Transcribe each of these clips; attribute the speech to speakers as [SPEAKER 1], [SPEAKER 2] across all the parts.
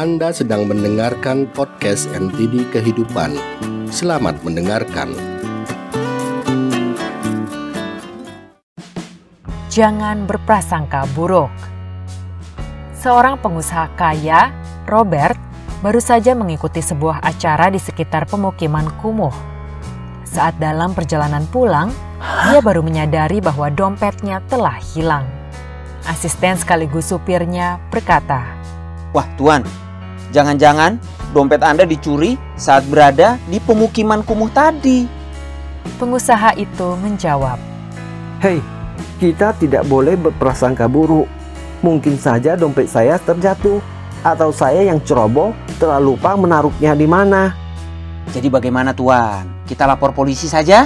[SPEAKER 1] Anda sedang mendengarkan podcast NTD Kehidupan. Selamat mendengarkan.
[SPEAKER 2] Jangan berprasangka buruk. Seorang pengusaha kaya, Robert, baru saja mengikuti sebuah acara di sekitar pemukiman kumuh. Saat dalam perjalanan pulang, dia baru menyadari bahwa dompetnya telah hilang. Asisten sekaligus supirnya berkata,
[SPEAKER 3] Wah tuan, Jangan-jangan dompet Anda dicuri saat berada di pemukiman kumuh tadi.
[SPEAKER 2] Pengusaha itu menjawab,
[SPEAKER 4] Hei, kita tidak boleh berprasangka buruk. Mungkin saja dompet saya terjatuh, atau saya yang ceroboh telah lupa menaruhnya di mana.
[SPEAKER 3] Jadi bagaimana tuan? Kita lapor polisi saja?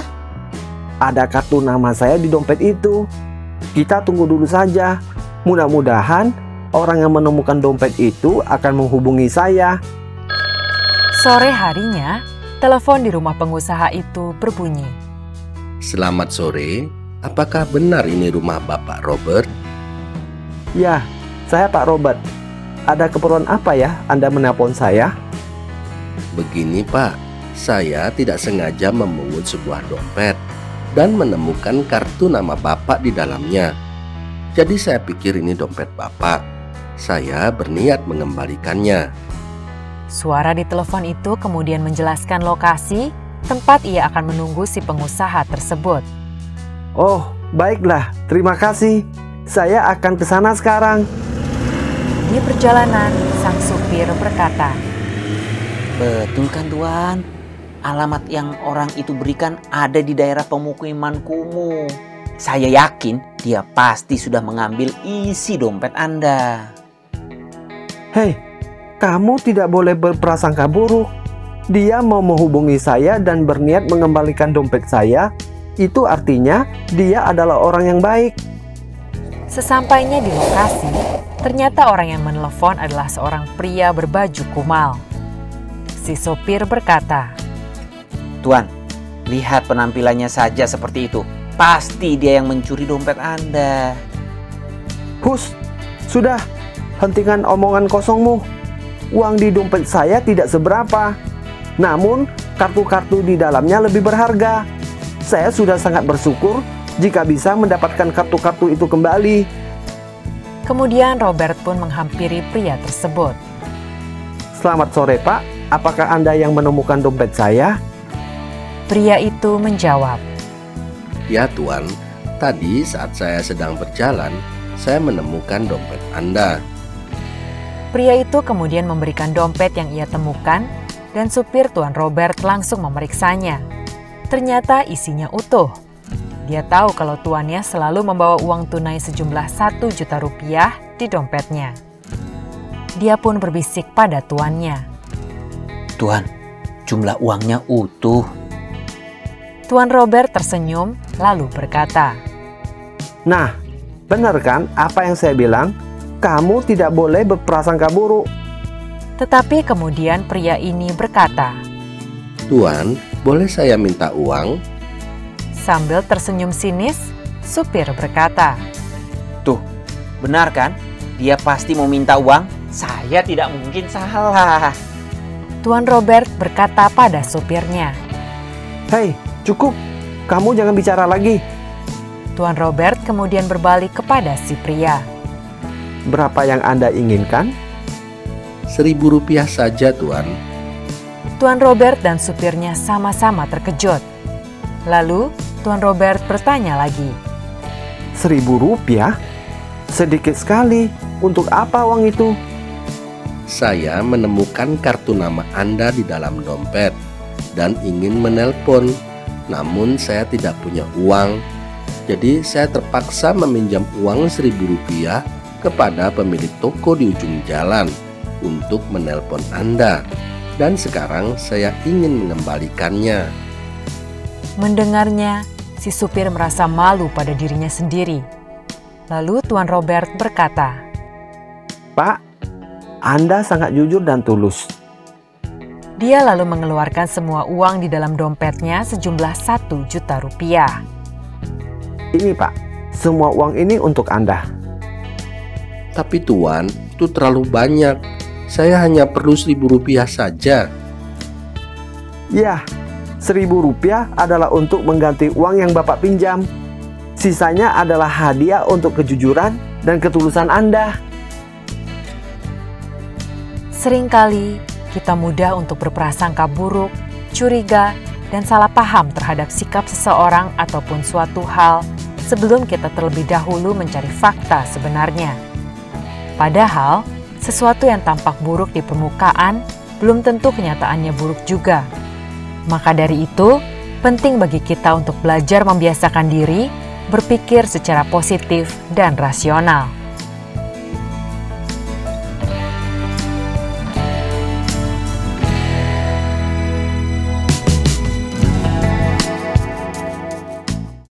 [SPEAKER 4] Ada kartu nama saya di dompet itu. Kita tunggu dulu saja. Mudah-mudahan orang yang menemukan dompet itu akan menghubungi saya.
[SPEAKER 2] Sore harinya, telepon di rumah pengusaha itu berbunyi.
[SPEAKER 1] Selamat sore, apakah benar ini rumah Bapak Robert?
[SPEAKER 4] Ya, saya Pak Robert. Ada keperluan apa ya Anda menelpon saya?
[SPEAKER 1] Begini Pak, saya tidak sengaja memungut sebuah dompet dan menemukan kartu nama Bapak di dalamnya. Jadi saya pikir ini dompet Bapak saya berniat mengembalikannya.
[SPEAKER 2] Suara di telepon itu kemudian menjelaskan lokasi tempat ia akan menunggu si pengusaha tersebut.
[SPEAKER 4] Oh, baiklah. Terima kasih. Saya akan ke sana sekarang.
[SPEAKER 2] Di perjalanan, sang supir berkata,
[SPEAKER 3] Betul kan Tuan? Alamat yang orang itu berikan ada di daerah pemukiman kumuh. Saya yakin dia pasti sudah mengambil isi dompet Anda.
[SPEAKER 4] Hei, kamu tidak boleh berprasangka buruk. Dia mau menghubungi saya dan berniat mengembalikan dompet saya. Itu artinya dia adalah orang yang baik.
[SPEAKER 2] Sesampainya di lokasi, ternyata orang yang menelepon adalah seorang pria berbaju kumal. Si sopir berkata,
[SPEAKER 3] Tuan, lihat penampilannya saja seperti itu. Pasti dia yang mencuri dompet Anda.
[SPEAKER 4] Hus, sudah hentikan omongan kosongmu. Uang di dompet saya tidak seberapa. Namun, kartu-kartu di dalamnya lebih berharga. Saya sudah sangat bersyukur jika bisa mendapatkan kartu-kartu itu kembali.
[SPEAKER 2] Kemudian Robert pun menghampiri pria tersebut.
[SPEAKER 4] Selamat sore, Pak. Apakah Anda yang menemukan dompet saya?
[SPEAKER 2] Pria itu menjawab,
[SPEAKER 1] Ya Tuan, tadi saat saya sedang berjalan, saya menemukan dompet Anda.
[SPEAKER 2] Pria itu kemudian memberikan dompet yang ia temukan dan supir Tuan Robert langsung memeriksanya. Ternyata isinya utuh. Dia tahu kalau tuannya selalu membawa uang tunai sejumlah satu juta rupiah di dompetnya. Dia pun berbisik pada tuannya.
[SPEAKER 3] Tuan, jumlah uangnya utuh.
[SPEAKER 2] Tuan Robert tersenyum lalu berkata,
[SPEAKER 4] Nah, benar kan apa yang saya bilang? kamu tidak boleh berprasangka buruk.
[SPEAKER 2] Tetapi kemudian pria ini berkata,
[SPEAKER 1] Tuan, boleh saya minta uang?
[SPEAKER 2] Sambil tersenyum sinis, supir berkata,
[SPEAKER 3] Tuh, benar kan? Dia pasti mau minta uang. Saya tidak mungkin salah.
[SPEAKER 2] Tuan Robert berkata pada supirnya,
[SPEAKER 4] Hei, cukup. Kamu jangan bicara lagi.
[SPEAKER 2] Tuan Robert kemudian berbalik kepada si pria.
[SPEAKER 4] Berapa yang Anda inginkan?
[SPEAKER 1] Seribu rupiah saja, Tuan.
[SPEAKER 2] Tuan Robert dan supirnya sama-sama terkejut. Lalu, Tuan Robert bertanya lagi.
[SPEAKER 4] Seribu rupiah? Sedikit sekali. Untuk apa uang itu?
[SPEAKER 1] Saya menemukan kartu nama Anda di dalam dompet dan ingin menelpon. Namun saya tidak punya uang. Jadi saya terpaksa meminjam uang seribu rupiah kepada pemilik toko di ujung jalan untuk menelpon Anda dan sekarang saya ingin mengembalikannya.
[SPEAKER 2] Mendengarnya, si supir merasa malu pada dirinya sendiri. Lalu Tuan Robert berkata,
[SPEAKER 4] Pak, Anda sangat jujur dan tulus.
[SPEAKER 2] Dia lalu mengeluarkan semua uang di dalam dompetnya sejumlah satu juta rupiah.
[SPEAKER 4] Ini Pak, semua uang ini untuk Anda.
[SPEAKER 1] Tapi tuan, itu terlalu banyak. Saya hanya perlu seribu rupiah saja.
[SPEAKER 4] Ya, seribu rupiah adalah untuk mengganti uang yang Bapak pinjam. Sisanya adalah hadiah untuk kejujuran dan ketulusan Anda.
[SPEAKER 2] Seringkali kita mudah untuk berprasangka buruk, curiga, dan salah paham terhadap sikap seseorang ataupun suatu hal sebelum kita terlebih dahulu mencari fakta sebenarnya. Padahal, sesuatu yang tampak buruk di permukaan belum tentu kenyataannya buruk juga. Maka dari itu, penting bagi kita untuk belajar membiasakan diri berpikir secara positif dan rasional.